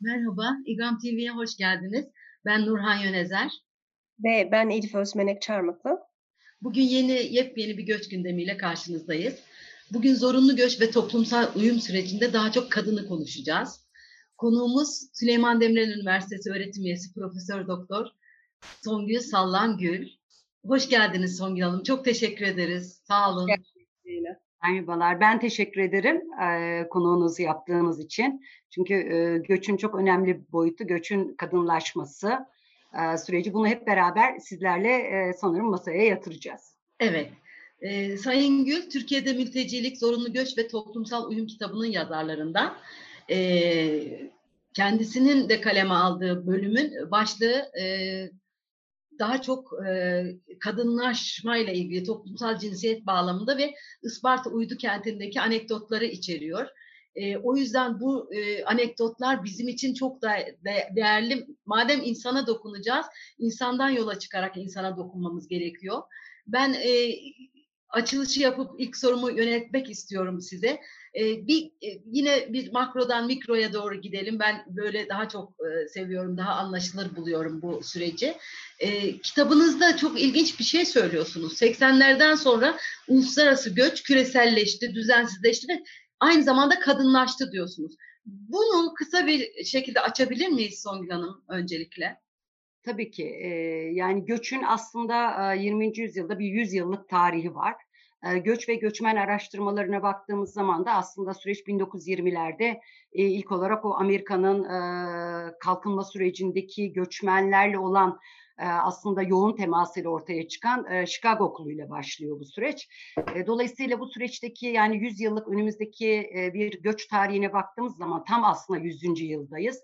Merhaba, İGAM TV'ye hoş geldiniz. Ben Nurhan Yönezer. Ve ben Elif Özmenek Çarmıklı. Bugün yeni, yepyeni bir göç gündemiyle karşınızdayız. Bugün zorunlu göç ve toplumsal uyum sürecinde daha çok kadını konuşacağız. Konuğumuz Süleyman Demirel Üniversitesi öğretim üyesi Profesör Doktor Songül Sallan Gül. Hoş geldiniz Songül Hanım. Çok teşekkür ederiz. Sağ olun. Merhabalar. Ben teşekkür ederim e, konuğunuzu yaptığınız için. Çünkü e, göçün çok önemli bir boyutu, göçün kadınlaşması e, süreci. Bunu hep beraber sizlerle e, sanırım masaya yatıracağız. Evet. E, Sayın Gül, Türkiye'de Mültecilik, Zorunlu Göç ve Toplumsal Uyum kitabının yazarlarından. E, kendisinin de kaleme aldığı bölümün başlığı e, daha çok e, kadınlaşma ile ilgili toplumsal cinsiyet bağlamında ve Isparta Uydu kentindeki anekdotları içeriyor. E, o yüzden bu e, anekdotlar bizim için çok da de, değerli. Madem insana dokunacağız, insandan yola çıkarak insana dokunmamız gerekiyor. Ben e, açılışı yapıp ilk sorumu yönetmek istiyorum size. Ee, bir e, yine bir makrodan mikroya doğru gidelim. Ben böyle daha çok e, seviyorum, daha anlaşılır buluyorum bu süreci. E, kitabınızda çok ilginç bir şey söylüyorsunuz. 80'lerden sonra uluslararası göç küreselleşti, düzensizleşti ve aynı zamanda kadınlaştı diyorsunuz. Bunu kısa bir şekilde açabilir miyiz Songül Hanım öncelikle? Tabii ki. E, yani göçün aslında 20. yüzyılda bir 100 yıllık tarihi var. Göç ve göçmen araştırmalarına baktığımız zaman da aslında süreç 1920'lerde e, ilk olarak o Amerika'nın kalkınma sürecindeki göçmenlerle olan aslında yoğun temasıyla ortaya çıkan Chicago okuluyla başlıyor bu süreç. Dolayısıyla bu süreçteki yani 100 yıllık önümüzdeki bir göç tarihine baktığımız zaman tam aslında 100. yıldayız.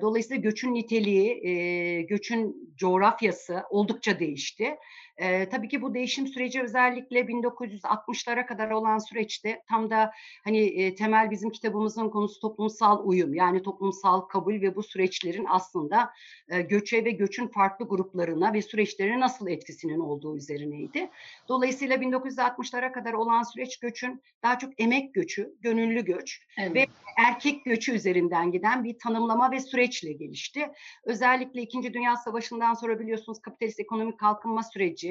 Dolayısıyla göçün niteliği, göçün coğrafyası oldukça değişti. E, tabii ki bu değişim süreci özellikle 1960'lara kadar olan süreçte tam da hani e, temel bizim kitabımızın konusu toplumsal uyum yani toplumsal kabul ve bu süreçlerin aslında e, göçe ve göçün farklı gruplarına ve süreçlerine nasıl etkisinin olduğu üzerineydi. Dolayısıyla 1960'lara kadar olan süreç göçün daha çok emek göçü, gönüllü göç evet. ve erkek göçü üzerinden giden bir tanımlama ve süreçle gelişti. Özellikle İkinci Dünya Savaşı'ndan sonra biliyorsunuz kapitalist ekonomik kalkınma süreci,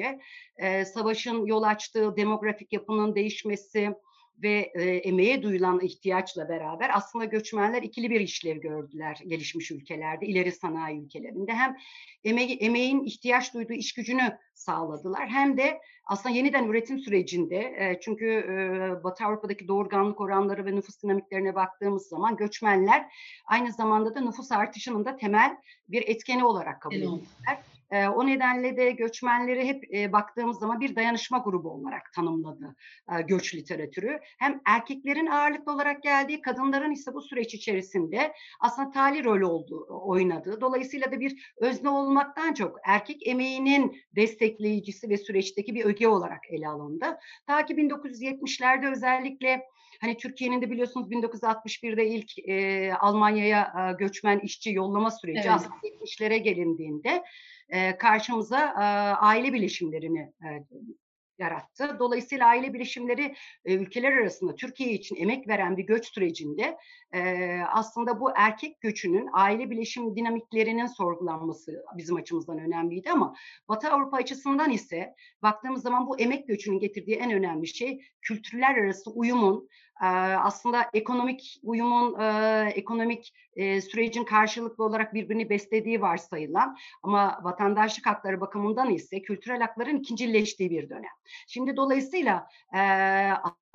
e, savaşın yol açtığı demografik yapının değişmesi, ve e, emeğe duyulan ihtiyaçla beraber aslında göçmenler ikili bir işlev gördüler gelişmiş ülkelerde, ileri sanayi ülkelerinde. Hem eme emeğin ihtiyaç duyduğu iş gücünü sağladılar hem de aslında yeniden üretim sürecinde e, çünkü e, Batı Avrupa'daki doğurganlık oranları ve nüfus dinamiklerine baktığımız zaman göçmenler aynı zamanda da nüfus artışının da temel bir etkeni olarak kabul edildiler. E, o nedenle de göçmenleri hep e, baktığımız zaman bir dayanışma grubu olarak tanımladı e, göç literatürü. Hem erkeklerin ağırlıklı olarak geldiği, kadınların ise bu süreç içerisinde aslında tali rol oldu, oynadığı. Dolayısıyla da bir özne olmaktan çok erkek emeğinin destekleyicisi ve süreçteki bir öge olarak ele alındı. Ta ki 1970'lerde özellikle Hani Türkiye'nin de biliyorsunuz 1961'de ilk e, Almanya'ya e, göçmen işçi yollama süreci evet. aslında 70'lere gelindiğinde e, karşımıza aile bileşimlerini e, yarattı. Dolayısıyla aile bilişimleri e, ülkeler arasında Türkiye için emek veren bir göç sürecinde aslında bu erkek göçünün aile bileşim dinamiklerinin sorgulanması bizim açımızdan önemliydi ama Batı Avrupa açısından ise baktığımız zaman bu emek göçünün getirdiği en önemli şey kültürler arası uyumun aslında ekonomik uyumun, ekonomik sürecin karşılıklı olarak birbirini beslediği varsayılan ama vatandaşlık hakları bakımından ise kültürel hakların ikincileştiği bir dönem. Şimdi dolayısıyla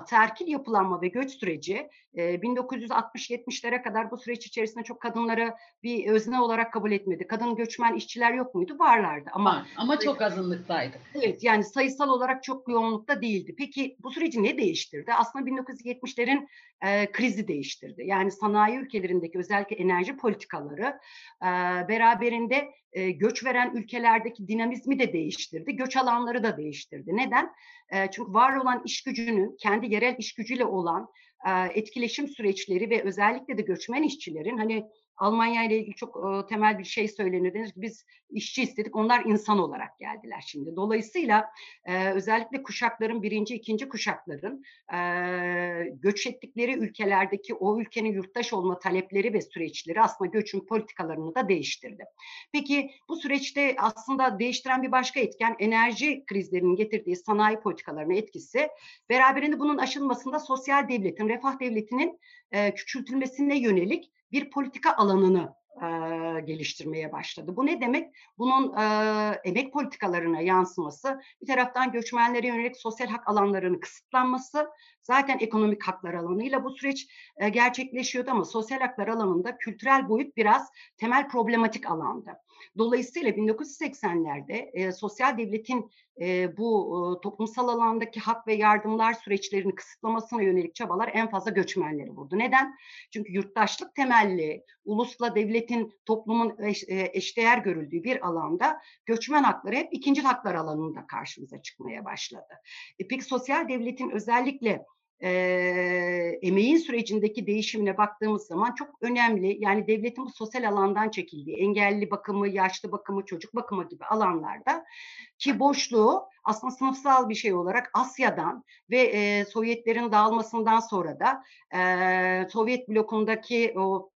terkil yapılanma ve göç süreci 1960-70'lere kadar bu süreç içerisinde çok kadınları bir özne olarak kabul etmedi. Kadın göçmen işçiler yok muydu? Varlardı ama ama çok azınlıktaydı. Evet yani sayısal olarak çok yoğunlukta değildi. Peki bu süreci ne değiştirdi? Aslında 1970'lerin e, krizi değiştirdi. Yani sanayi ülkelerindeki özellikle enerji politikaları e, beraberinde e, göç veren ülkelerdeki dinamizmi de değiştirdi. Göç alanları da değiştirdi. Neden? E, çünkü var olan iş gücünün kendi yerel iş gücüyle olan e, etkileşim süreçleri ve özellikle de göçmen işçilerin hani Almanya ile ilgili çok e, temel bir şey söylenir. Denir ki biz işçi istedik, onlar insan olarak geldiler şimdi. Dolayısıyla e, özellikle kuşakların, birinci, ikinci kuşakların e, göç ettikleri ülkelerdeki o ülkenin yurttaş olma talepleri ve süreçleri aslında göçün politikalarını da değiştirdi. Peki bu süreçte aslında değiştiren bir başka etken enerji krizlerinin getirdiği sanayi politikalarına etkisi. Beraberinde bunun aşılmasında sosyal devletin, refah devletinin e, küçültülmesine yönelik bir politika alanını e, geliştirmeye başladı. Bu ne demek? Bunun e, emek politikalarına yansıması, bir taraftan göçmenlere yönelik sosyal hak alanlarının kısıtlanması, zaten ekonomik haklar alanıyla bu süreç e, gerçekleşiyordu ama sosyal haklar alanında kültürel boyut biraz temel problematik alanda. Dolayısıyla 1980'lerde e, sosyal devletin e, bu e, toplumsal alandaki hak ve yardımlar süreçlerini kısıtlamasına yönelik çabalar en fazla göçmenleri vurdu. Neden? Çünkü yurttaşlık temelli, ulusla devletin, toplumun eş, e, eşdeğer görüldüğü bir alanda göçmen hakları hep ikinci haklar alanında karşımıza çıkmaya başladı. E, peki sosyal devletin özellikle e, emeğin sürecindeki değişimine baktığımız zaman çok önemli. Yani devletin bu sosyal alandan çekildiği, engelli bakımı, yaşlı bakımı, çocuk bakımı gibi alanlarda ki boşluğu aslında sınıfsal bir şey olarak Asya'dan ve e, Sovyetlerin dağılmasından sonra da e, Sovyet blokundaki o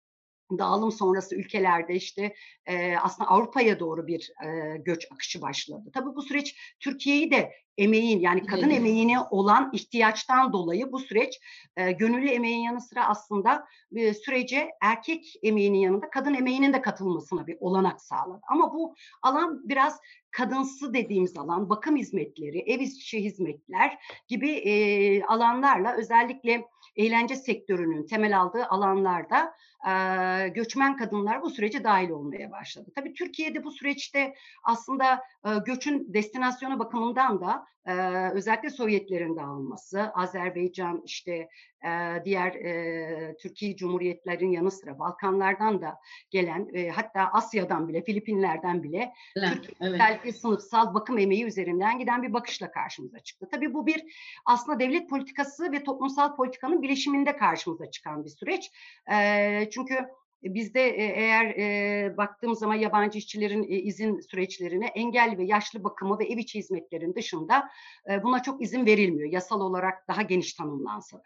dağılım sonrası ülkelerde işte e, aslında Avrupa'ya doğru bir e, göç akışı başladı. Tabii bu süreç Türkiye'yi de emeğin yani kadın emeğine olan ihtiyaçtan dolayı bu süreç e, gönüllü emeğin yanı sıra aslında e, sürece erkek emeğinin yanında kadın emeğinin de katılmasına bir olanak sağladı. Ama bu alan biraz kadınsı dediğimiz alan, bakım hizmetleri, ev içi hizmetler gibi e, alanlarla özellikle eğlence sektörünün temel aldığı alanlarda e, göçmen kadınlar bu sürece dahil olmaya başladı. Tabii Türkiye'de bu süreçte aslında e, göçün destinasyonu bakımından da e, özellikle Sovyetlerin dağılması, Azerbaycan işte e, diğer e, Türkiye Cumhuriyetlerin yanı sıra Balkanlardan da gelen e, hatta Asya'dan bile Filipinlerden bile evet, evet. sınıfsal bakım emeği üzerinden giden bir bakışla karşımıza çıktı. Tabii bu bir aslında devlet politikası ve toplumsal politikanın bileşiminde karşımıza çıkan bir süreç. E, çünkü Bizde eğer e, baktığımız zaman yabancı işçilerin e, izin süreçlerine engelli ve yaşlı bakımı ve ev içi hizmetlerin dışında e, buna çok izin verilmiyor. Yasal olarak daha geniş tanımlansa da.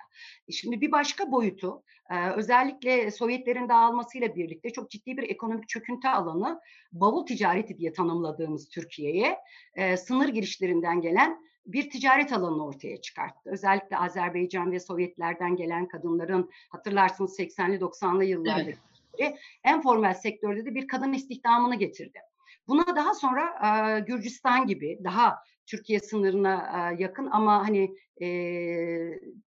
Şimdi bir başka boyutu e, özellikle Sovyetlerin dağılmasıyla birlikte çok ciddi bir ekonomik çöküntü alanı bavul ticareti diye tanımladığımız Türkiye'ye e, sınır girişlerinden gelen bir ticaret alanını ortaya çıkarttı. Özellikle Azerbaycan ve Sovyetlerden gelen kadınların hatırlarsınız 80'li 90'lı yıllarda evet en formel sektörde de bir kadın istihdamını getirdi. Buna daha sonra e, Gürcistan gibi daha Türkiye sınırına e, yakın ama hani e,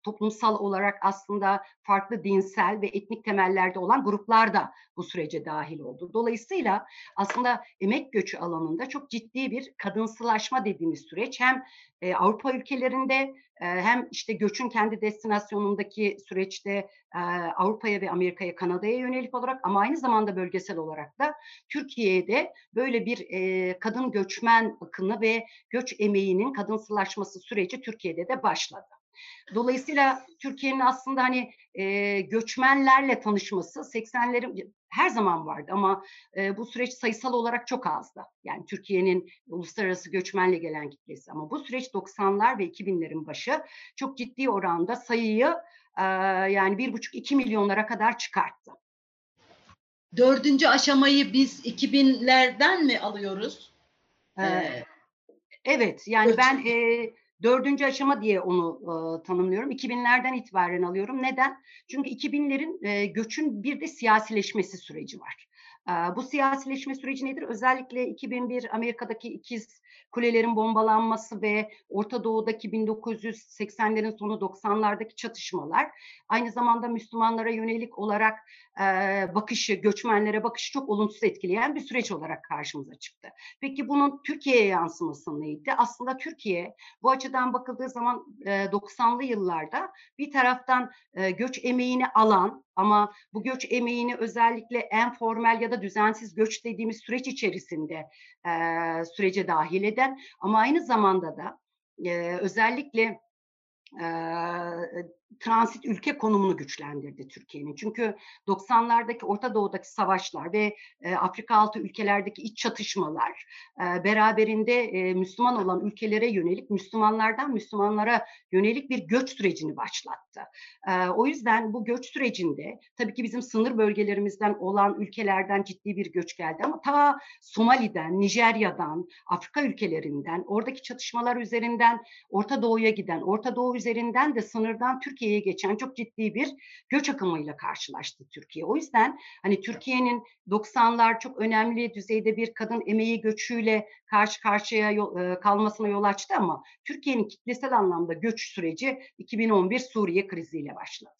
toplumsal olarak aslında farklı dinsel ve etnik temellerde olan gruplar da bu sürece dahil oldu. Dolayısıyla aslında emek göçü alanında çok ciddi bir kadınsılaşma dediğimiz süreç hem e, Avrupa ülkelerinde hem işte göçün kendi destinasyonundaki süreçte Avrupa'ya ve Amerika'ya, Kanada'ya yönelik olarak ama aynı zamanda bölgesel olarak da Türkiye'de böyle bir kadın göçmen akını ve göç emeğinin kadınsılaşması süreci Türkiye'de de başladı. Dolayısıyla Türkiye'nin aslında hani e, göçmenlerle tanışması 80'lerin her zaman vardı ama e, bu süreç sayısal olarak çok azdı. Yani Türkiye'nin uluslararası göçmenle gelen kitlesi ama bu süreç 90'lar ve 2000'lerin başı çok ciddi oranda sayıyı e, yani bir buçuk iki milyonlara kadar çıkarttı. Dördüncü aşamayı biz 2000'lerden mi alıyoruz? Ee, evet yani evet. ben e, Dördüncü aşama diye onu e, tanımlıyorum. 2000'lerden itibaren alıyorum. Neden? Çünkü 2000'lerin e, göçün bir de siyasileşmesi süreci var. E, bu siyasileşme süreci nedir? Özellikle 2001 Amerika'daki ikiz kulelerin bombalanması ve Orta Doğu'daki 1980'lerin sonu 90'lardaki çatışmalar aynı zamanda Müslümanlara yönelik olarak bakışı, göçmenlere bakışı çok olumsuz etkileyen bir süreç olarak karşımıza çıktı. Peki bunun Türkiye'ye yansıması neydi? Aslında Türkiye bu açıdan bakıldığı zaman e, 90'lı yıllarda bir taraftan göç emeğini alan ama bu göç emeğini özellikle en formel ya da düzensiz göç dediğimiz süreç içerisinde sürece dahil eden ama aynı zamanda da özellikle transit ülke konumunu güçlendirdi Türkiye'nin. Çünkü 90'lardaki Orta Doğu'daki savaşlar ve e, Afrika altı ülkelerdeki iç çatışmalar e, beraberinde e, Müslüman olan ülkelere yönelik Müslümanlardan Müslümanlara yönelik bir göç sürecini başlattı. E, o yüzden bu göç sürecinde tabii ki bizim sınır bölgelerimizden olan ülkelerden ciddi bir göç geldi ama ta Somali'den, Nijerya'dan, Afrika ülkelerinden, oradaki çatışmalar üzerinden Orta Doğu'ya giden, Orta Doğu üzerinden de sınırdan Türkiye'ye geçen çok ciddi bir göç akımıyla karşılaştı Türkiye. O yüzden hani Türkiye'nin 90'lar çok önemli düzeyde bir kadın emeği göçüyle karşı karşıya yol, e, kalmasına yol açtı ama Türkiye'nin kitlesel anlamda göç süreci 2011 Suriye kriziyle başladı.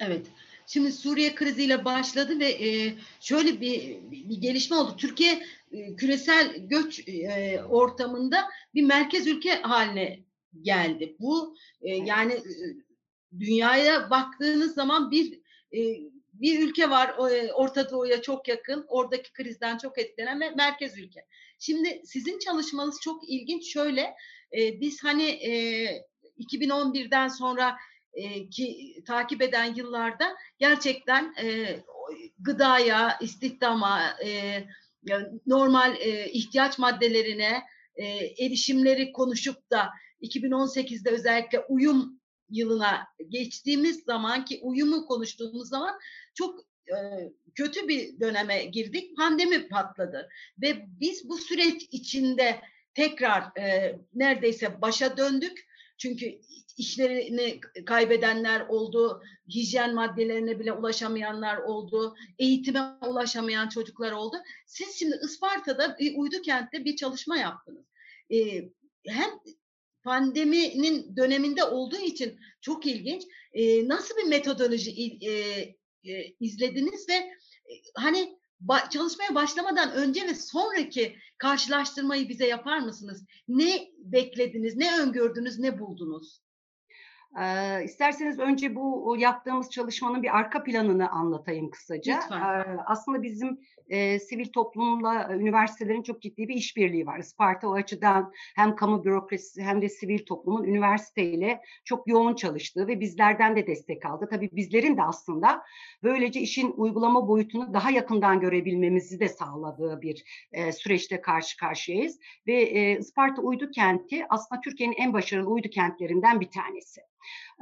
Evet. Şimdi Suriye kriziyle başladı ve e, şöyle bir, bir gelişme oldu. Türkiye e, küresel göç e, ortamında bir merkez ülke haline geldi. Bu e, yani e, dünyaya baktığınız zaman bir e, bir ülke var e, Orta Doğu'ya çok yakın, oradaki krizden çok etkilenen ve merkez ülke. Şimdi sizin çalışmanız çok ilginç. Şöyle e, biz hani e, 2011'den sonra e, ki takip eden yıllarda gerçekten e, gıdaya, istihdama, e, normal e, ihtiyaç maddelerine e, erişimleri konuşup da 2018'de özellikle uyum yılına geçtiğimiz zaman ki uyumu konuştuğumuz zaman çok e, kötü bir döneme girdik. Pandemi patladı ve biz bu süreç içinde tekrar e, neredeyse başa döndük. Çünkü işlerini kaybedenler oldu, hijyen maddelerine bile ulaşamayanlar oldu, eğitime ulaşamayan çocuklar oldu. Siz şimdi Isparta'da bir uydu kentte bir çalışma yaptınız. Ee, hem pandeminin döneminde olduğu için çok ilginç. Ee, nasıl bir metodoloji e, e, izlediniz ve e, hani ba- çalışmaya başlamadan önce ve sonraki karşılaştırmayı bize yapar mısınız? Ne beklediniz, ne öngördünüz, ne buldunuz? Ee, isterseniz önce bu yaptığımız çalışmanın bir arka planını anlatayım kısaca. Lütfen. Ee, aslında bizim e, sivil toplumla e, üniversitelerin çok ciddi bir işbirliği var. Isparta o açıdan hem kamu bürokrasisi hem de sivil toplumun üniversiteyle çok yoğun çalıştığı ve bizlerden de destek aldı. Tabii bizlerin de aslında böylece işin uygulama boyutunu daha yakından görebilmemizi de sağladığı bir e, süreçte karşı karşıyayız. Ve e, Isparta Uydu Kenti aslında Türkiye'nin en başarılı uydu kentlerinden bir tanesi.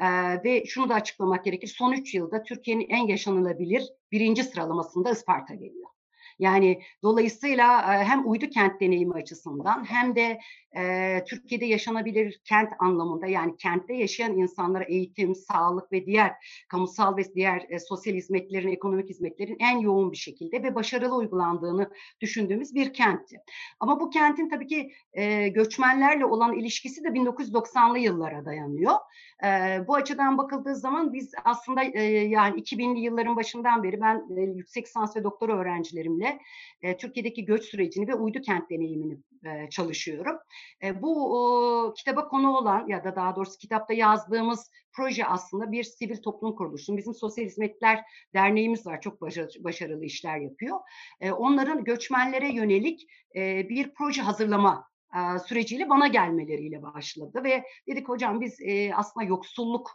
Ee, ve şunu da açıklamak gerekir. Son üç yılda Türkiye'nin en yaşanılabilir birinci sıralamasında Isparta geliyor. Yani dolayısıyla hem uydu kent deneyimi açısından hem de e, Türkiye'de yaşanabilir kent anlamında yani kentte yaşayan insanlara eğitim, sağlık ve diğer kamusal ve diğer e, sosyal hizmetlerin, ekonomik hizmetlerin en yoğun bir şekilde ve başarılı uygulandığını düşündüğümüz bir kentti. Ama bu kentin tabii ki e, göçmenlerle olan ilişkisi de 1990'lı yıllara dayanıyor. E, bu açıdan bakıldığı zaman biz aslında e, yani 2000'li yılların başından beri ben e, yüksek lisans ve doktora öğrencilerimle e, Türkiye'deki göç sürecini ve uydu kent deneyimini e, çalışıyorum. E, bu o, kitaba konu olan ya da daha doğrusu kitapta yazdığımız proje aslında bir sivil toplum kuruluşu. Bizim Sosyal Hizmetler Derneğimiz var. Çok başarılı, işler yapıyor. E, onların göçmenlere yönelik e, bir proje hazırlama e, süreciyle bana gelmeleriyle başladı ve dedik hocam biz e, aslında yoksulluk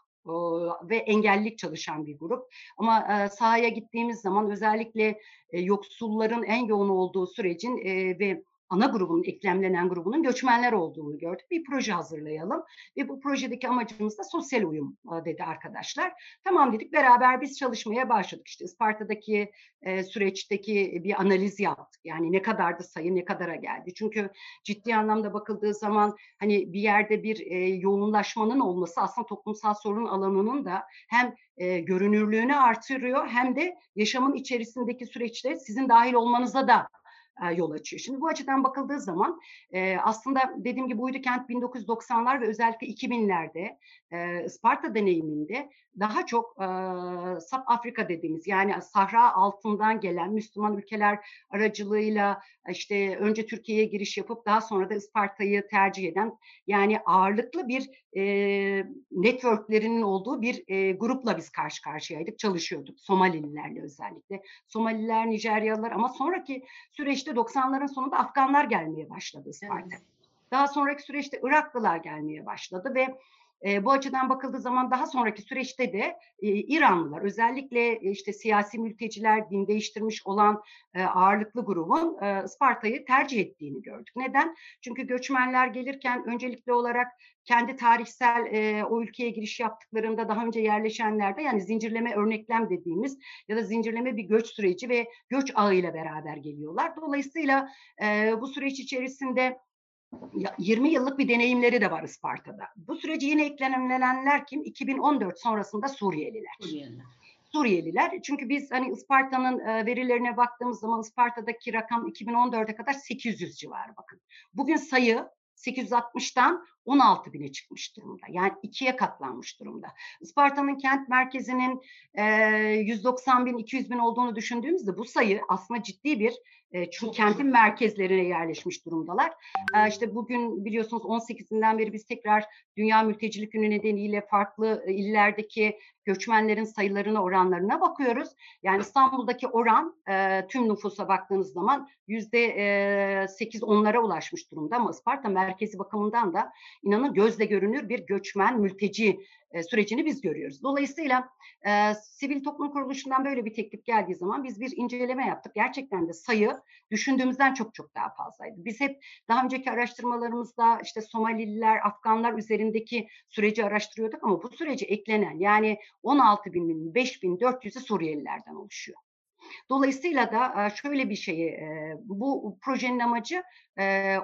ve engellilik çalışan bir grup. Ama sahaya gittiğimiz zaman özellikle yoksulların en yoğun olduğu sürecin ve ana grubunun, eklemlenen grubunun göçmenler olduğunu gördük. Bir proje hazırlayalım ve bu projedeki amacımız da sosyal uyum dedi arkadaşlar. Tamam dedik beraber biz çalışmaya başladık. İşte Isparta'daki e, süreçteki bir analiz yaptık. Yani ne kadardı sayı, ne kadara geldi. Çünkü ciddi anlamda bakıldığı zaman hani bir yerde bir e, yoğunlaşmanın olması aslında toplumsal sorun alanının da hem e, görünürlüğünü artırıyor hem de yaşamın içerisindeki süreçte sizin dahil olmanıza da yol açıyor. Şimdi bu açıdan bakıldığı zaman aslında dediğim gibi Uydu Kent 1990'lar ve özellikle 2000'lerde Isparta deneyiminde daha çok e, Sap Afrika dediğimiz yani Sahra altından gelen Müslüman ülkeler aracılığıyla işte önce Türkiye'ye giriş yapıp daha sonra da Isparta'yı tercih eden yani ağırlıklı bir e, networklerinin olduğu bir e, grupla biz karşı karşıyaydık, çalışıyorduk. Somalililerle özellikle. Somaliler, Nijeryalılar ama sonraki süreçte 90'ların sonunda Afganlar gelmeye başladı Isparta. Evet. Daha sonraki süreçte Iraklılar gelmeye başladı ve E, bu açıdan bakıldığı zaman daha sonraki süreçte de e, İranlılar özellikle işte siyasi mülteciler, din değiştirmiş olan e, ağırlıklı grubun e, Isparta'yı tercih ettiğini gördük. Neden? Çünkü göçmenler gelirken öncelikli olarak kendi tarihsel e, o ülkeye giriş yaptıklarında daha önce yerleşenlerde yani zincirleme örneklem dediğimiz ya da zincirleme bir göç süreci ve göç ağıyla beraber geliyorlar. Dolayısıyla e, bu süreç içerisinde 20 yıllık bir deneyimleri de var Isparta'da. Bu süreci yine eklenenler kim? 2014 sonrasında Suriyeliler. Suriyeliler. Suriyeliler. Çünkü biz hani Isparta'nın verilerine baktığımız zaman Isparta'daki rakam 2014'e kadar 800 civarı bakın. Bugün sayı 860'tan 16 bine çıkmış durumda. Yani ikiye katlanmış durumda. Isparta'nın kent merkezinin e, 190 bin, 200 bin olduğunu düşündüğümüzde bu sayı aslında ciddi bir e, çünkü kentin merkezlerine yerleşmiş durumdalar. E, işte bugün biliyorsunuz 18'inden beri biz tekrar Dünya Mültecilik Günü nedeniyle farklı illerdeki göçmenlerin sayılarına, oranlarına bakıyoruz. Yani İstanbul'daki oran e, tüm nüfusa baktığınız zaman yüzde e, sekiz onlara ulaşmış durumda ama Isparta merkezi bakımından da inanın gözle görünür bir göçmen, mülteci e, sürecini biz görüyoruz. Dolayısıyla e, sivil toplum kuruluşundan böyle bir teklif geldiği zaman biz bir inceleme yaptık. Gerçekten de sayı düşündüğümüzden çok çok daha fazlaydı. Biz hep daha önceki araştırmalarımızda işte Somalililer, Afganlar üzerindeki süreci araştırıyorduk ama bu sürece eklenen yani 16 bin, 5 bin 400'ü Suriyelilerden oluşuyor. Dolayısıyla da şöyle bir şeyi, bu projenin amacı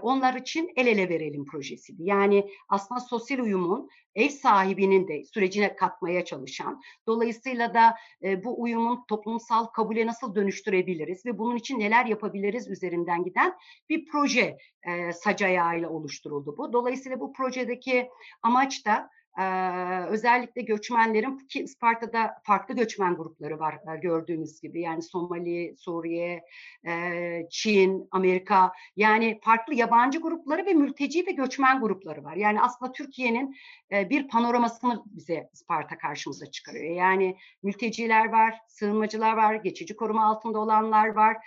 onlar için el ele verelim projesiydi. Yani aslında sosyal uyumun ev sahibinin de sürecine katmaya çalışan, dolayısıyla da bu uyumun toplumsal kabule nasıl dönüştürebiliriz ve bunun için neler yapabiliriz üzerinden giden bir proje sac ayağıyla oluşturuldu bu. Dolayısıyla bu projedeki amaç da özellikle göçmenlerin ki Isparta'da farklı göçmen grupları var gördüğünüz gibi yani Somali, Suriye, Çin, Amerika yani farklı yabancı grupları ve mülteci ve göçmen grupları var. Yani aslında Türkiye'nin bir panoramasını bize Isparta karşımıza çıkarıyor. Yani mülteciler var, sığınmacılar var, geçici koruma altında olanlar var,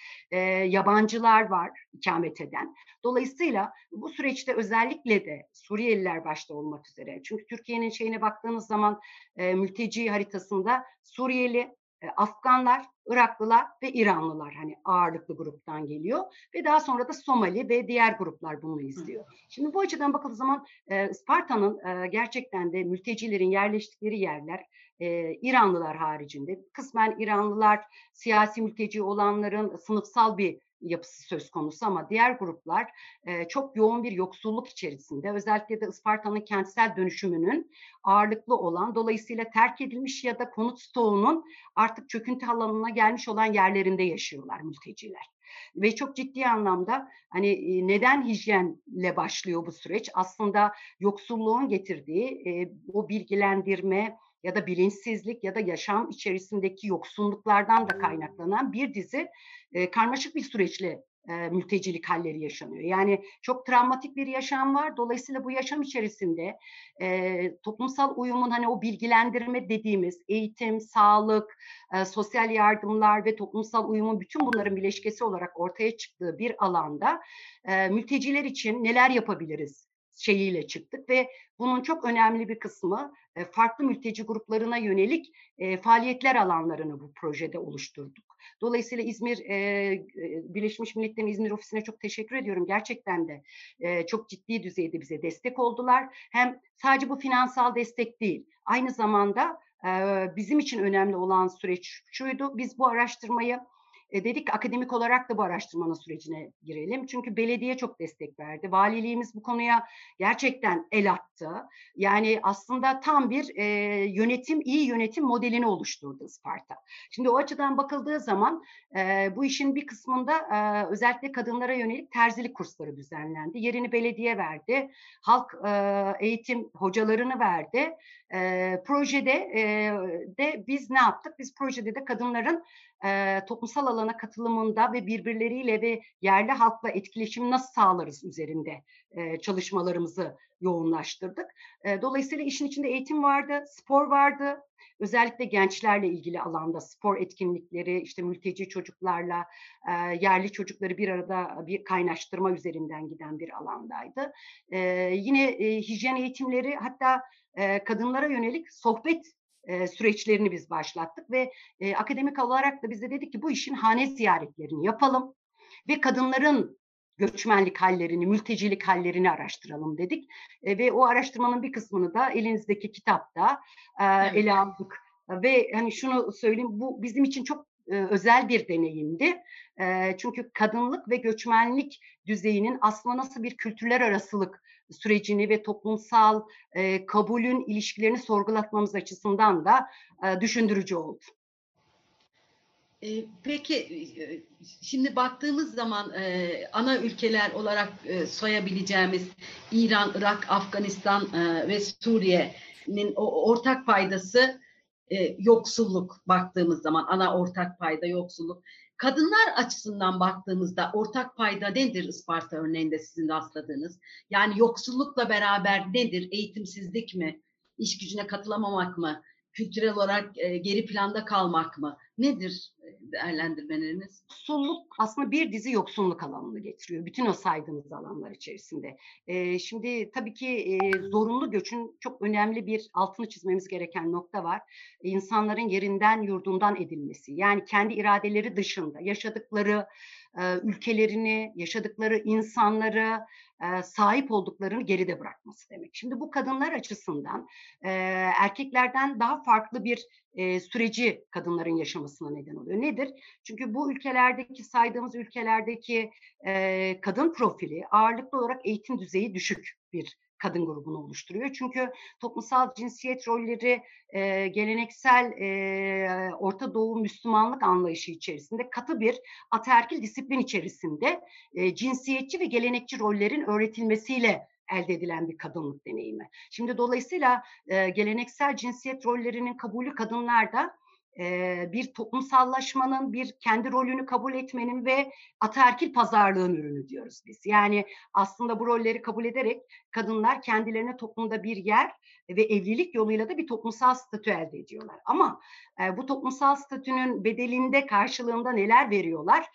yabancılar var ikamet eden. Dolayısıyla bu süreçte özellikle de Suriyeliler başta olmak üzere çünkü Türkiye'nin şeyine baktığınız zaman e, mülteci haritasında Suriyeli, e, Afganlar, Iraklılar ve İranlılar hani ağırlıklı gruptan geliyor ve daha sonra da Somali ve diğer gruplar bunu izliyor. Şimdi bu açıdan bakıldığı zaman e, Sparta'nın e, gerçekten de mültecilerin yerleştikleri yerler e, İranlılar haricinde kısmen İranlılar siyasi mülteci olanların sınıfsal bir yapısı söz konusu ama diğer gruplar e, çok yoğun bir yoksulluk içerisinde özellikle de Isparta'nın kentsel dönüşümünün ağırlıklı olan dolayısıyla terk edilmiş ya da konut stoğunun artık çöküntü alanına gelmiş olan yerlerinde yaşıyorlar mülteciler. Ve çok ciddi anlamda hani neden hijyenle başlıyor bu süreç? Aslında yoksulluğun getirdiği e, o bilgilendirme, ya da bilinçsizlik ya da yaşam içerisindeki yoksunluklardan da kaynaklanan bir dizi e, karmaşık bir süreçle e, mültecilik halleri yaşanıyor. Yani çok travmatik bir yaşam var. Dolayısıyla bu yaşam içerisinde e, toplumsal uyumun hani o bilgilendirme dediğimiz eğitim, sağlık, e, sosyal yardımlar ve toplumsal uyumun bütün bunların bileşkesi olarak ortaya çıktığı bir alanda e, mülteciler için neler yapabiliriz? Şeyiyle çıktık ve bunun çok önemli bir kısmı farklı mülteci gruplarına yönelik faaliyetler alanlarını bu projede oluşturduk. Dolayısıyla İzmir Birleşmiş Milletler'in İzmir ofisine çok teşekkür ediyorum. Gerçekten de çok ciddi düzeyde bize destek oldular. Hem sadece bu finansal destek değil, aynı zamanda bizim için önemli olan süreç şuydu. Biz bu araştırmayı e, dedik akademik olarak da bu araştırmanın sürecine girelim. Çünkü belediye çok destek verdi. Valiliğimiz bu konuya gerçekten el attı. Yani aslında tam bir e, yönetim, iyi yönetim modelini oluşturdu Isparta. Şimdi o açıdan bakıldığı zaman e, bu işin bir kısmında e, özellikle kadınlara yönelik terzilik kursları düzenlendi. Yerini belediye verdi. Halk e, eğitim hocalarını verdi. E, projede e, de biz ne yaptık? Biz projede de kadınların e, toplumsal alanı alana katılımında ve birbirleriyle ve yerli halkla etkileşimi nasıl sağlarız üzerinde e, çalışmalarımızı yoğunlaştırdık. E, dolayısıyla işin içinde eğitim vardı, spor vardı, özellikle gençlerle ilgili alanda spor etkinlikleri, işte mülteci çocuklarla e, yerli çocukları bir arada bir kaynaştırma üzerinden giden bir alandaydı. E, yine e, hijyen eğitimleri hatta e, kadınlara yönelik sohbet e, süreçlerini biz başlattık ve e, akademik olarak da biz de dedik ki bu işin hane ziyaretlerini yapalım ve kadınların göçmenlik hallerini, mültecilik hallerini araştıralım dedik. E, ve o araştırmanın bir kısmını da elinizdeki kitapta e, evet. ele aldık. Ve hani şunu söyleyeyim, bu bizim için çok e, özel bir deneyimdi. E, çünkü kadınlık ve göçmenlik düzeyinin aslında nasıl bir kültürler arasılık sürecini ve toplumsal e, kabulün ilişkilerini sorgulatmamız açısından da e, düşündürücü oldu. Peki şimdi baktığımız zaman ana ülkeler olarak soyabileceğimiz İran, Irak, Afganistan ve Suriye'nin ortak paydası yoksulluk baktığımız zaman ana ortak payda yoksulluk. Kadınlar açısından baktığımızda ortak payda nedir Isparta örneğinde sizin rastladığınız? Yani yoksullukla beraber nedir? Eğitimsizlik mi? İş gücüne katılamamak mı? Kültürel olarak geri planda kalmak mı? Nedir değerlendirmeleriniz? Yoksulluk aslında bir dizi yoksulluk alanını getiriyor. Bütün o saydığınız alanlar içerisinde. Ee, şimdi tabii ki e, zorunlu göçün çok önemli bir altını çizmemiz gereken nokta var. İnsanların yerinden yurdundan edilmesi. Yani kendi iradeleri dışında yaşadıkları e, ülkelerini, yaşadıkları insanları, e, sahip olduklarını geride bırakması demek. Şimdi bu kadınlar açısından e, erkeklerden daha farklı bir e, süreci kadınların yaşamasına neden oluyor. Nedir? Çünkü bu ülkelerdeki saydığımız ülkelerdeki e, kadın profili ağırlıklı olarak eğitim düzeyi düşük bir kadın grubunu oluşturuyor. Çünkü toplumsal cinsiyet rolleri e, geleneksel e, Orta Doğu Müslümanlık anlayışı içerisinde katı bir ataerkil disiplin içerisinde e, cinsiyetçi ve gelenekçi rollerin öğretilmesiyle elde edilen bir kadınlık deneyimi. Şimdi dolayısıyla e, geleneksel cinsiyet rollerinin kabulü kadınlarda bir toplumsallaşmanın, bir kendi rolünü kabul etmenin ve ataerkil pazarlığın ürünü diyoruz biz. Yani aslında bu rolleri kabul ederek kadınlar kendilerine toplumda bir yer ve evlilik yoluyla da bir toplumsal statü elde ediyorlar. Ama bu toplumsal statünün bedelinde karşılığında neler veriyorlar?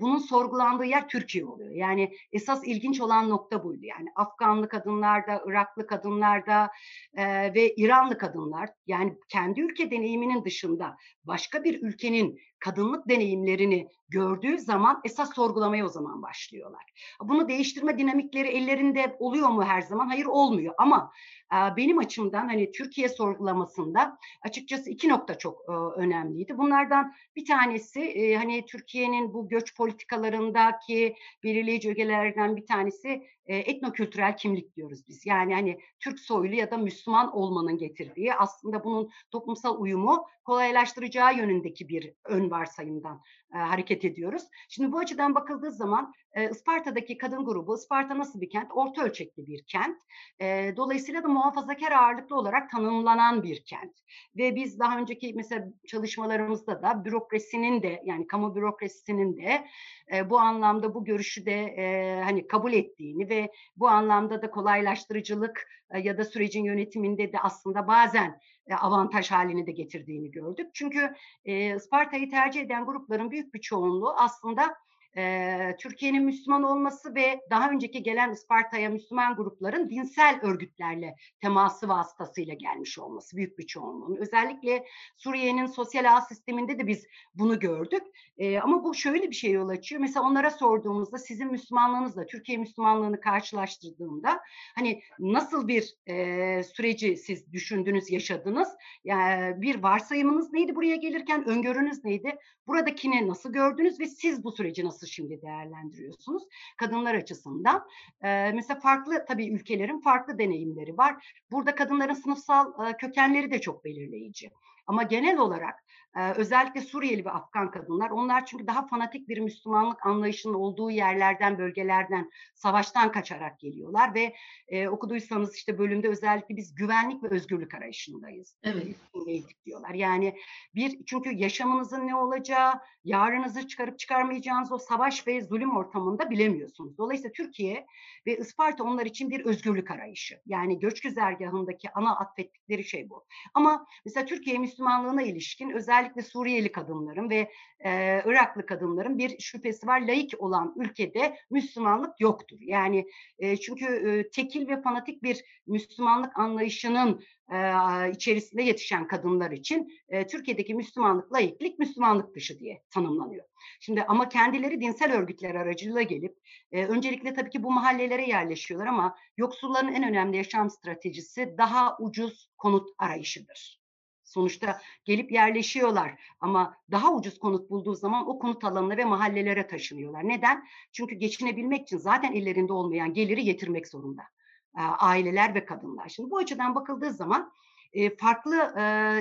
Bunun sorgulandığı yer Türkiye oluyor. Yani esas ilginç olan nokta buydu. Yani Afganlı kadınlarda, Iraklı kadınlarda ve İranlı kadınlar yani kendi ülke deneyiminin dışında başka bir ülkenin kadınlık deneyimlerini gördüğü zaman esas sorgulamaya o zaman başlıyorlar. Bunu değiştirme dinamikleri ellerinde oluyor mu her zaman? Hayır olmuyor ama benim açımdan hani Türkiye sorgulamasında açıkçası iki nokta çok önemliydi. Bunlardan bir tanesi hani Türkiye'nin bu göç politikalarındaki belirleyici ögelerden bir tanesi etnokültürel kimlik diyoruz biz. Yani hani Türk soylu ya da Müslüman olmanın getirdiği aslında bunun toplumsal uyumu kolaylaştıracağı yönündeki bir ön varsayımdan e, hareket ediyoruz. Şimdi bu açıdan bakıldığı zaman e, Isparta'daki kadın grubu, Isparta nasıl bir kent? Orta ölçekli bir kent. E, dolayısıyla da muhafazakar ağırlıklı olarak tanımlanan bir kent. Ve biz daha önceki mesela çalışmalarımızda da bürokrasinin de yani kamu bürokrasisinin de e, bu anlamda bu görüşü de e, hani kabul ettiğini ve bu anlamda da kolaylaştırıcılık e, ya da sürecin yönetiminde de aslında bazen avantaj haline de getirdiğini gördük. Çünkü e, Isparta'yı tercih eden grupların büyük bir çoğunluğu aslında e, Türkiye'nin Müslüman olması ve daha önceki gelen Isparta'ya Müslüman grupların dinsel örgütlerle teması vasıtasıyla gelmiş olması büyük bir çoğunluğun. Özellikle Suriye'nin sosyal ağ sisteminde de biz bunu gördük. E, ama bu şöyle bir şey yol açıyor. Mesela onlara sorduğumuzda sizin Müslümanlığınızla Türkiye Müslümanlığını karşılaştırdığımda hani nasıl bir e, süreci siz düşündünüz, yaşadınız? Yani bir varsayımınız neydi buraya gelirken? Öngörünüz neydi? Buradakini nasıl gördünüz ve siz bu süreci nasıl şimdi değerlendiriyorsunuz? Kadınlar açısından. Ee, mesela farklı tabii ülkelerin farklı deneyimleri var. Burada kadınların sınıfsal e, kökenleri de çok belirleyici. Ama genel olarak Ee, özellikle Suriyeli ve Afgan kadınlar. Onlar çünkü daha fanatik bir Müslümanlık anlayışının olduğu yerlerden, bölgelerden, savaştan kaçarak geliyorlar ve e, okuduysanız işte bölümde özellikle biz güvenlik ve özgürlük arayışındayız. Evet. Diyorlar. Yani bir çünkü yaşamınızın ne olacağı, yarınızı çıkarıp çıkarmayacağınız o savaş ve zulüm ortamında bilemiyorsunuz. Dolayısıyla Türkiye ve Isparta onlar için bir özgürlük arayışı. Yani göç güzergahındaki ana atfettikleri şey bu. Ama mesela Türkiye Müslümanlığına ilişkin özellikle Suriyeli kadınların ve e, Iraklı kadınların bir şüphesi var. Laik olan ülkede Müslümanlık yoktur. Yani e, çünkü e, tekil ve fanatik bir Müslümanlık anlayışının e, içerisinde yetişen kadınlar için e, Türkiye'deki Müslümanlık, laiklik Müslümanlık dışı diye tanımlanıyor. Şimdi ama kendileri dinsel örgütler aracılığıyla gelip e, öncelikle tabii ki bu mahallelere yerleşiyorlar ama yoksulların en önemli yaşam stratejisi daha ucuz konut arayışıdır. Sonuçta gelip yerleşiyorlar ama daha ucuz konut bulduğu zaman o konut alanına ve mahallelere taşınıyorlar. Neden? Çünkü geçinebilmek için zaten ellerinde olmayan geliri getirmek zorunda aileler ve kadınlar. Şimdi bu açıdan bakıldığı zaman farklı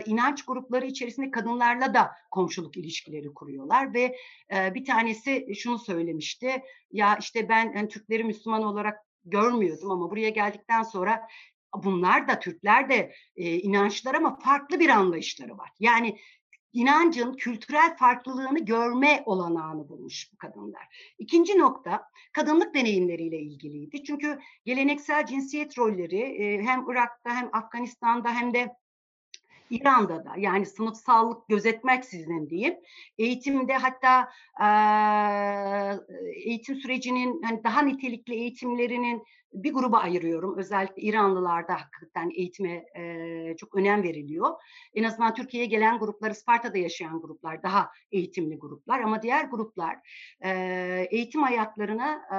inanç grupları içerisinde kadınlarla da komşuluk ilişkileri kuruyorlar ve bir tanesi şunu söylemişti ya işte ben yani Türkleri Müslüman olarak görmüyordum ama buraya geldikten sonra bunlar da Türkler de e, inançlar ama farklı bir anlayışları var. Yani inancın kültürel farklılığını görme olanağını bulmuş bu kadınlar. İkinci nokta kadınlık deneyimleriyle ilgiliydi. Çünkü geleneksel cinsiyet rolleri e, hem Irak'ta hem Afganistan'da hem de İran'da da yani sınıfsallık gözetmeksizin diyeyim eğitimde hatta e, eğitim sürecinin hani daha nitelikli eğitimlerinin bir gruba ayırıyorum. Özellikle İranlılarda hakikaten eğitime e, çok önem veriliyor. En azından Türkiye'ye gelen gruplar, Sparta'da yaşayan gruplar daha eğitimli gruplar. Ama diğer gruplar e, eğitim hayatlarına e,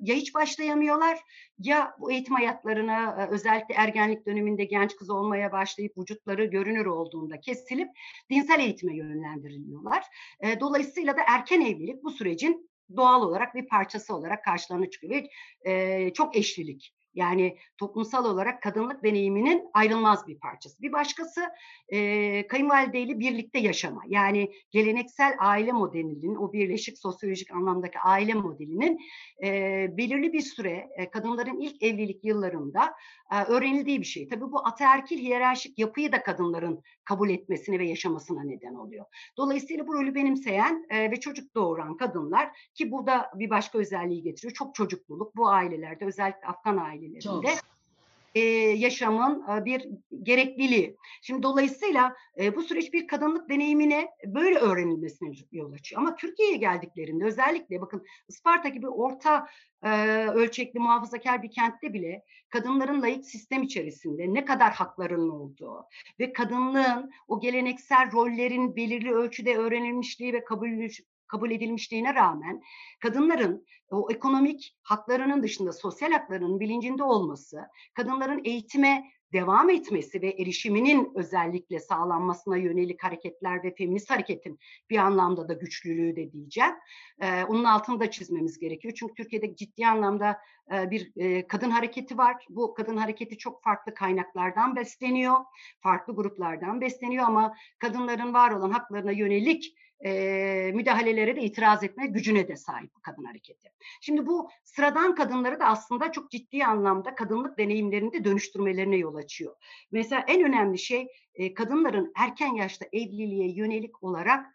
ya hiç başlayamıyorlar ya bu eğitim hayatlarına e, özellikle ergenlik döneminde genç kız olmaya başlayıp vücutları görünür olduğunda kesilip dinsel eğitime yönlendiriliyorlar. E, dolayısıyla da erken evlilik bu sürecin doğal olarak bir parçası olarak karşılarına çıkıyor ve e, çok eşlilik. Yani toplumsal olarak kadınlık deneyiminin ayrılmaz bir parçası. Bir başkası e, kayınvalideyle birlikte yaşama. Yani geleneksel aile modelinin, o birleşik sosyolojik anlamdaki aile modelinin e, belirli bir süre e, kadınların ilk evlilik yıllarında e, öğrenildiği bir şey. Tabii bu ataerkil hiyerarşik yapıyı da kadınların kabul etmesine ve yaşamasına neden oluyor. Dolayısıyla bu rolü benimseyen e, ve çocuk doğuran kadınlar ki bu da bir başka özelliği getiriyor. Çok çocukluluk bu ailelerde özellikle Afgan ailelerinde Çok. E, yaşamın e, bir gerekliliği. Şimdi dolayısıyla e, bu süreç bir kadınlık deneyimine böyle öğrenilmesine yol açıyor. Ama Türkiye'ye geldiklerinde özellikle bakın Isparta gibi orta e, ölçekli muhafazakar bir kentte bile kadınların layık sistem içerisinde ne kadar haklarının olduğu ve kadınlığın o geleneksel rollerin belirli ölçüde öğrenilmişliği ve kabul kabul edilmişliğine rağmen kadınların o ekonomik haklarının dışında sosyal haklarının bilincinde olması, kadınların eğitime devam etmesi ve erişiminin özellikle sağlanmasına yönelik hareketler ve feminist hareketin bir anlamda da güçlülüğü de diyeceğim. Ee, onun altını da çizmemiz gerekiyor. Çünkü Türkiye'de ciddi anlamda e, bir e, kadın hareketi var. Bu kadın hareketi çok farklı kaynaklardan besleniyor, farklı gruplardan besleniyor ama kadınların var olan haklarına yönelik e, müdahalelere de itiraz etme gücüne de sahip bu kadın hareketi. Şimdi bu sıradan kadınları da aslında çok ciddi anlamda kadınlık deneyimlerinde dönüştürmelerine yol açıyor. Mesela en önemli şey e, kadınların erken yaşta evliliğe yönelik olarak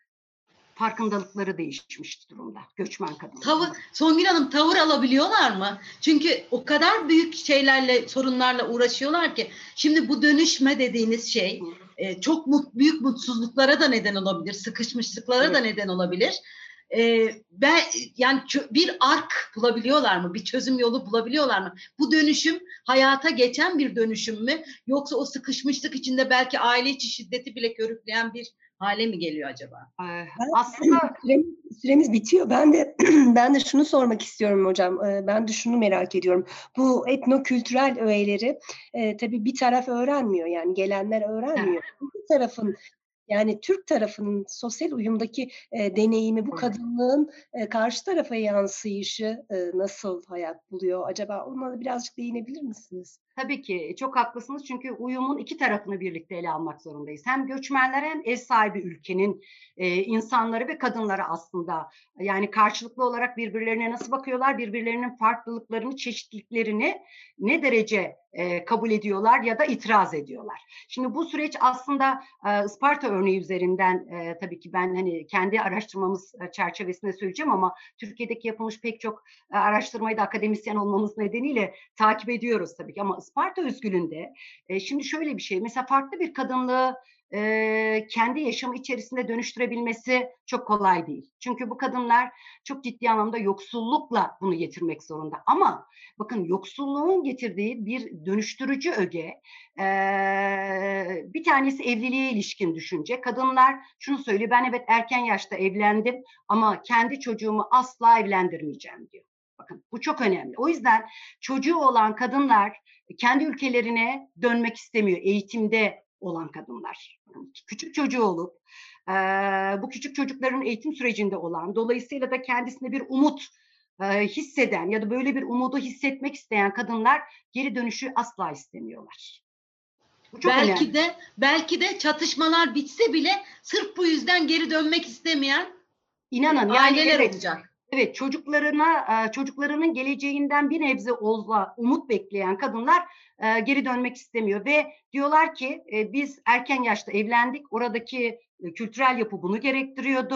farkındalıkları değişmiş durumda göçmen kadınlar. Tavır, Songül Hanım tavır alabiliyorlar mı? Çünkü o kadar büyük şeylerle, sorunlarla uğraşıyorlar ki şimdi bu dönüşme dediğiniz şey e, çok mut, büyük mutsuzluklara da neden olabilir, sıkışmışlıklara evet. da neden olabilir. E, ben yani bir ark bulabiliyorlar mı? Bir çözüm yolu bulabiliyorlar mı? Bu dönüşüm hayata geçen bir dönüşüm mü? Yoksa o sıkışmışlık içinde belki aile içi şiddeti bile körükleyen bir hale mi geliyor acaba? Ee, aslında süremiz, süremiz bitiyor. Ben de ben de şunu sormak istiyorum hocam. Ee, ben de şunu merak ediyorum. Bu etnokültürel öğeleri e, tabii bir taraf öğrenmiyor yani gelenler öğrenmiyor. Bir tarafın Yani Türk tarafının sosyal uyumdaki e, deneyimi, bu kadınlığın e, karşı tarafa yansıyışı e, nasıl hayat buluyor acaba? Ona da birazcık değinebilir misiniz? Tabii ki çok haklısınız çünkü uyumun iki tarafını birlikte ele almak zorundayız. Hem göçmenler hem ev sahibi ülkenin e, insanları ve kadınları aslında yani karşılıklı olarak birbirlerine nasıl bakıyorlar, birbirlerinin farklılıklarını, çeşitliliklerini ne derece e, kabul ediyorlar ya da itiraz ediyorlar. Şimdi bu süreç aslında e, Isparta örneği üzerinden e, tabii ki ben hani kendi araştırmamız e, çerçevesinde söyleyeceğim ama Türkiye'deki yapılmış pek çok e, araştırmayı da akademisyen olmamız nedeniyle takip ediyoruz tabii ki ama Isparta özgülünde e, şimdi şöyle bir şey mesela farklı bir kadınlığı e, kendi yaşamı içerisinde dönüştürebilmesi çok kolay değil. Çünkü bu kadınlar çok ciddi anlamda yoksullukla bunu getirmek zorunda. Ama bakın yoksulluğun getirdiği bir dönüştürücü öge e, bir tanesi evliliğe ilişkin düşünce. Kadınlar şunu söylüyor ben evet erken yaşta evlendim ama kendi çocuğumu asla evlendirmeyeceğim diyor. Bakın bu çok önemli. O yüzden çocuğu olan kadınlar kendi ülkelerine dönmek istemiyor eğitimde olan kadınlar. Küçük çocuğu olup e, bu küçük çocukların eğitim sürecinde olan dolayısıyla da kendisinde bir umut e, hisseden ya da böyle bir umudu hissetmek isteyen kadınlar geri dönüşü asla istemiyorlar. Bu çok belki önemli. de belki de çatışmalar bitse bile sırf bu yüzden geri dönmek istemeyen İnanın yani aileler evet, olacak. Evet çocuklarına e, çocuklarının geleceğinden bir nebze olsa umut bekleyen kadınlar e, geri dönmek istemiyor ve diyorlar ki e, biz erken yaşta evlendik oradaki kültürel yapı bunu gerektiriyordu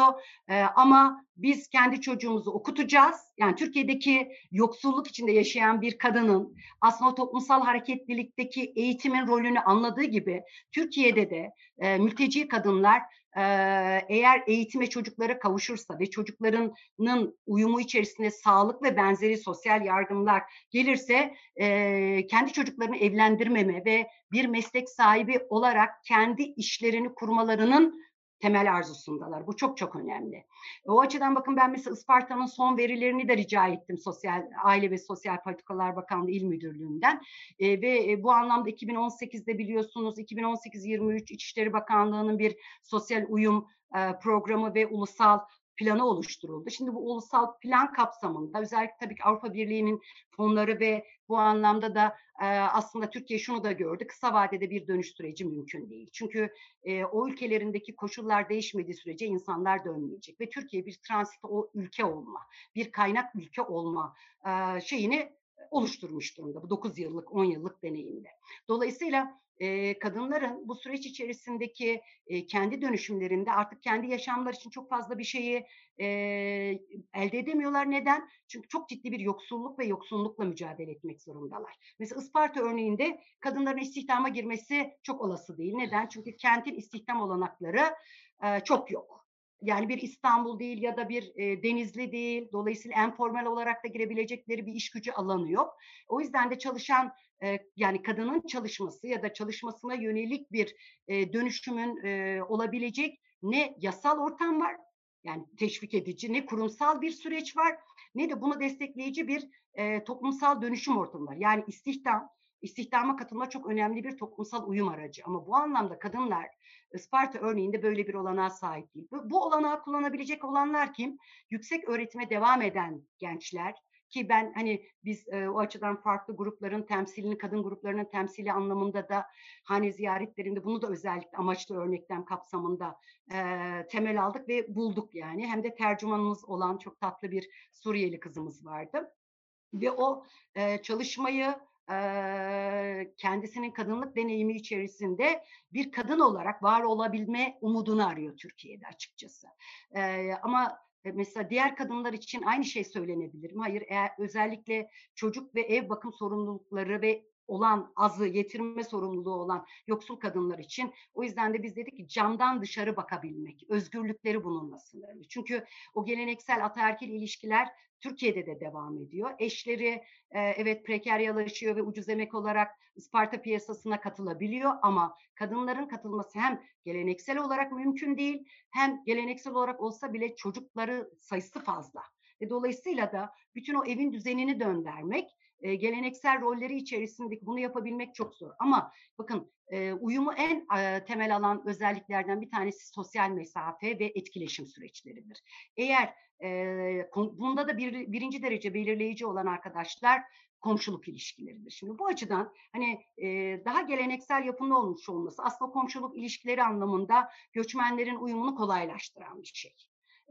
ama biz kendi çocuğumuzu okutacağız. Yani Türkiye'deki yoksulluk içinde yaşayan bir kadının aslında toplumsal hareketlilikteki eğitimin rolünü anladığı gibi Türkiye'de de mülteci kadınlar eğer eğitime çocuklara kavuşursa ve çocuklarının uyumu içerisinde sağlık ve benzeri sosyal yardımlar gelirse e, kendi çocuklarını evlendirmeme ve bir meslek sahibi olarak kendi işlerini kurmalarının temel arzusundalar. Bu çok çok önemli. O açıdan bakın ben mesela Isparta'nın son verilerini de rica ettim Sosyal Aile ve Sosyal Politikalar Bakanlığı İl Müdürlüğü'nden. E, ve e, bu anlamda 2018'de biliyorsunuz 2018-23 İçişleri Bakanlığı'nın bir sosyal uyum e, programı ve ulusal planı oluşturuldu. Şimdi bu ulusal plan kapsamında özellikle tabii ki Avrupa Birliği'nin fonları ve bu anlamda da e, aslında Türkiye şunu da gördü. Kısa vadede bir dönüş süreci mümkün değil. Çünkü e, o ülkelerindeki koşullar değişmediği sürece insanlar dönmeyecek ve Türkiye bir transit o ülke olma, bir kaynak ülke olma e, şeyini oluşturmuş durumda bu 9 yıllık, 10 yıllık deneyimde. Dolayısıyla e, kadınların bu süreç içerisindeki e, kendi dönüşümlerinde artık kendi yaşamlar için çok fazla bir şeyi e, elde edemiyorlar. Neden? Çünkü çok ciddi bir yoksulluk ve yoksullukla mücadele etmek zorundalar. Mesela Isparta örneğinde kadınların istihdama girmesi çok olası değil. Neden? Çünkü kentin istihdam olanakları e, çok yok. Yani bir İstanbul değil ya da bir e, Denizli değil. Dolayısıyla informal olarak da girebilecekleri bir iş gücü alanı yok. O yüzden de çalışan yani kadının çalışması ya da çalışmasına yönelik bir dönüşümün olabilecek ne yasal ortam var yani teşvik edici ne kurumsal bir süreç var ne de bunu destekleyici bir toplumsal dönüşüm ortamı var. Yani istihdam, istihdama katılma çok önemli bir toplumsal uyum aracı. Ama bu anlamda kadınlar Isparta örneğinde böyle bir olanağa sahip değil. Bu olanağı kullanabilecek olanlar kim? Yüksek öğretime devam eden gençler, ki ben hani biz e, o açıdan farklı grupların temsilini, kadın gruplarının temsili anlamında da hani ziyaretlerinde bunu da özellikle amaçlı örneklem kapsamında e, temel aldık ve bulduk yani. Hem de tercümanımız olan çok tatlı bir Suriyeli kızımız vardı. Ve o e, çalışmayı kendisinin kadınlık deneyimi içerisinde bir kadın olarak var olabilme umudunu arıyor Türkiye'de açıkçası. Ama mesela diğer kadınlar için aynı şey söylenebilir mi? Hayır, eğer özellikle çocuk ve ev bakım sorumlulukları ve olan azı yetirme sorumluluğu olan yoksul kadınlar için o yüzden de biz dedik ki camdan dışarı bakabilmek, özgürlükleri bununla sınırlı. Çünkü o geleneksel ataerkil ilişkiler Türkiye'de de devam ediyor. Eşleri e, evet prekaryalaşıyor ve ucuz emek olarak Isparta piyasasına katılabiliyor ama kadınların katılması hem geleneksel olarak mümkün değil hem geleneksel olarak olsa bile çocukları sayısı fazla. Ve dolayısıyla da bütün o evin düzenini döndürmek, e, geleneksel rolleri içerisindeki bunu yapabilmek çok zor. Ama bakın e, uyumu en e, temel alan özelliklerden bir tanesi sosyal mesafe ve etkileşim süreçleridir. Eğer e, bunda da bir, birinci derece belirleyici olan arkadaşlar komşuluk ilişkileridir. Şimdi bu açıdan hani e, daha geleneksel yapımlı olmuş olması aslında komşuluk ilişkileri anlamında göçmenlerin uyumunu kolaylaştıran bir şey.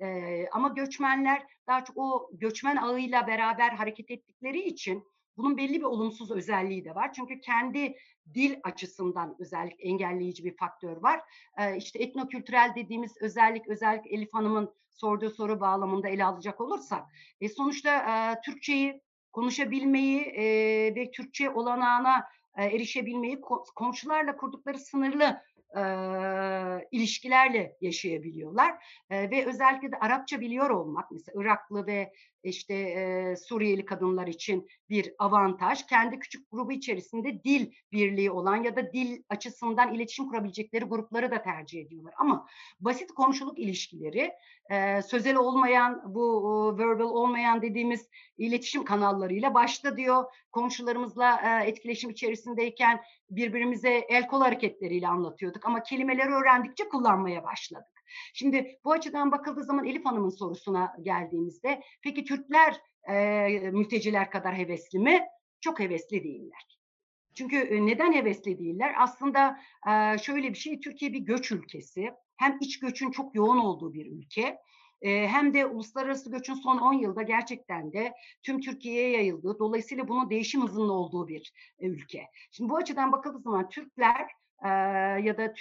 E, ama göçmenler daha çok o göçmen ağıyla beraber hareket ettikleri için bunun belli bir olumsuz özelliği de var. Çünkü kendi dil açısından özellik engelleyici bir faktör var. Ee, işte etnokültürel dediğimiz özellik, özellik Elif Hanım'ın sorduğu soru bağlamında ele alacak olursak, e, sonuçta e, Türkçeyi konuşabilmeyi e, ve Türkçe olanağına e, erişebilmeyi komşularla kurdukları sınırlı e, ilişkilerle yaşayabiliyorlar e, ve özellikle de Arapça biliyor olmak mesela Iraklı ve işte e, Suriyeli kadınlar için bir avantaj. Kendi küçük grubu içerisinde dil birliği olan ya da dil açısından iletişim kurabilecekleri grupları da tercih ediyorlar. Ama basit komşuluk ilişkileri e, sözel olmayan bu e, verbal olmayan dediğimiz iletişim kanallarıyla başta diyor komşularımızla e, etkileşim içerisindeyken birbirimize el kol hareketleriyle anlatıyorduk ama kelimeleri öğrendikçe kullanmaya başladık. Şimdi bu açıdan bakıldığı zaman Elif Hanım'ın sorusuna geldiğimizde peki Türkler e, mülteciler kadar hevesli mi? Çok hevesli değiller. Çünkü e, neden hevesli değiller? Aslında e, şöyle bir şey, Türkiye bir göç ülkesi. Hem iç göçün çok yoğun olduğu bir ülke hem de uluslararası göçün son 10 yılda gerçekten de tüm Türkiye'ye yayıldığı, dolayısıyla bunun değişim hızında olduğu bir ülke. Şimdi bu açıdan bakıldığı zaman Türkler ya da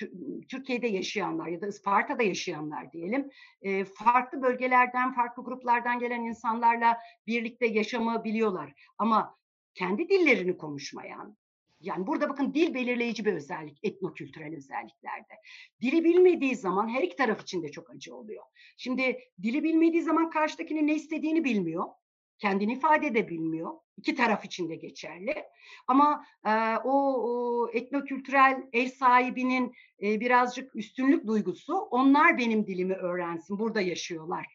Türkiye'de yaşayanlar ya da Isparta'da yaşayanlar diyelim farklı bölgelerden farklı gruplardan gelen insanlarla birlikte yaşamı biliyorlar ama kendi dillerini konuşmayan yani burada bakın dil belirleyici bir özellik etnokültürel özelliklerde. Dili bilmediği zaman her iki taraf için de çok acı oluyor. Şimdi dili bilmediği zaman karşıdakinin ne istediğini bilmiyor kendini ifade edebilmiyor. İki taraf için de geçerli. Ama e, o, o etnokültürel ev sahibinin e, birazcık üstünlük duygusu onlar benim dilimi öğrensin, burada yaşıyorlar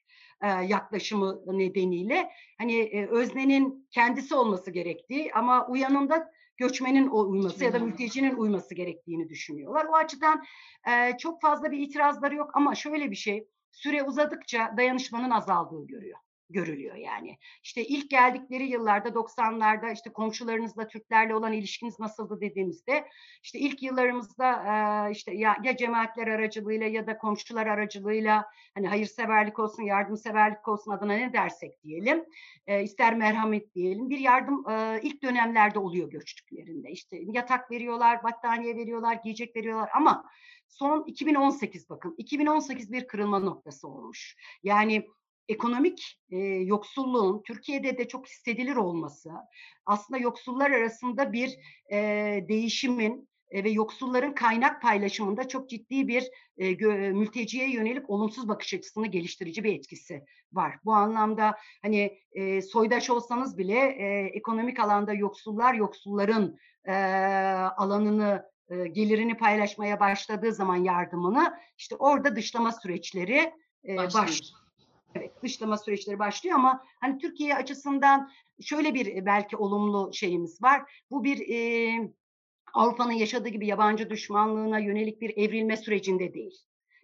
e, yaklaşımı nedeniyle. Hani e, öznenin kendisi olması gerektiği ama uyanında göçmenin uyması ya da mültecinin uyması gerektiğini düşünüyorlar. O açıdan e, çok fazla bir itirazları yok ama şöyle bir şey, süre uzadıkça dayanışmanın azaldığı görüyor görülüyor yani. İşte ilk geldikleri yıllarda 90'larda işte komşularınızla Türklerle olan ilişkiniz nasıldı dediğimizde işte ilk yıllarımızda işte ya, ya cemaatler aracılığıyla ya da komşular aracılığıyla hani hayırseverlik olsun, yardımseverlik olsun adına ne dersek diyelim. ister merhamet diyelim. Bir yardım ilk dönemlerde oluyor göçtüklerinde. İşte yatak veriyorlar, battaniye veriyorlar, giyecek veriyorlar ama son 2018 bakın 2018 bir kırılma noktası olmuş. Yani ekonomik e, yoksulluğun Türkiye'de de çok hissedilir olması aslında yoksullar arasında bir e, değişimin e, ve yoksulların kaynak paylaşımında çok ciddi bir e, gö, mülteciye yönelik olumsuz bakış açısını geliştirici bir etkisi var. Bu anlamda hani e, soydaş olsanız bile e, ekonomik alanda yoksullar yoksulların e, alanını e, gelirini paylaşmaya başladığı zaman yardımını işte orada dışlama süreçleri e, başlıyor. Evet, dışlama süreçleri başlıyor ama hani Türkiye açısından şöyle bir e, belki olumlu şeyimiz var. Bu bir e, Avrupa'nın yaşadığı gibi yabancı düşmanlığına yönelik bir evrilme sürecinde değil.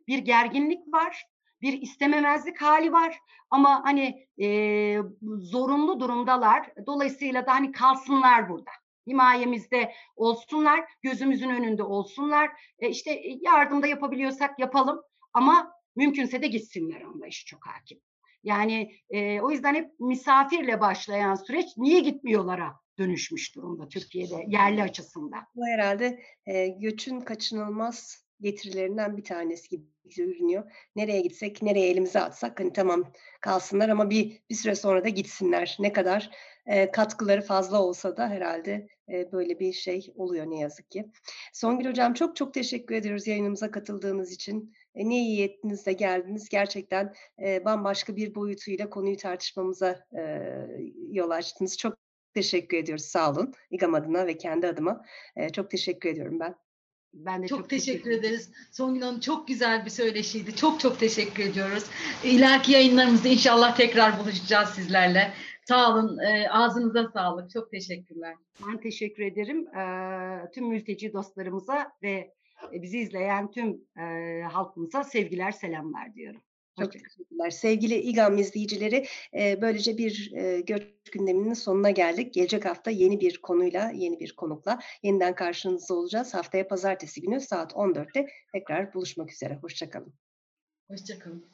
Bir gerginlik var, bir istememezlik hali var ama hani e, zorunlu durumdalar. Dolayısıyla da hani kalsınlar burada himayemizde olsunlar, gözümüzün önünde olsunlar. E işte yardımda yapabiliyorsak yapalım ama Mümkünse de gitsinler anlayışı çok hakim. Yani e, o yüzden hep misafirle başlayan süreç niye gitmiyorlara dönüşmüş durumda Türkiye'de yerli açısından. Bu herhalde e, göçün kaçınılmaz getirilerinden bir tanesi gibi görünüyor. Nereye gitsek, nereye elimizi atsak hani tamam kalsınlar ama bir bir süre sonra da gitsinler. Ne kadar e, katkıları fazla olsa da herhalde böyle bir şey oluyor ne yazık ki. Songül Hocam çok çok teşekkür ediyoruz yayınımıza katıldığınız için. E, ne iyi ettiniz de geldiniz. Gerçekten e, bambaşka bir boyutuyla konuyu tartışmamıza e, yol açtınız. Çok teşekkür ediyoruz. Sağ olun. İGAM adına ve kendi adıma. E, çok teşekkür ediyorum ben. Ben de Çok, çok, teşekkür ederim. ederiz. Songül Hanım çok güzel bir söyleşiydi. Çok çok teşekkür ediyoruz. İleriki yayınlarımızda inşallah tekrar buluşacağız sizlerle. Sağ olun. e, ağzınıza sağlık. Çok teşekkürler. Ben teşekkür ederim Eee, tüm mülteci dostlarımıza ve e, bizi izleyen tüm eee, halkımıza sevgiler, selamlar diyorum. Çok teşekkürler. Sevgili İGAM izleyicileri, e, böylece bir e, göç gündeminin sonuna geldik. Gelecek hafta yeni bir konuyla, yeni bir konukla yeniden karşınızda olacağız. Haftaya pazartesi günü saat 14'te tekrar buluşmak üzere. Hoşçakalın. Hoşçakalın.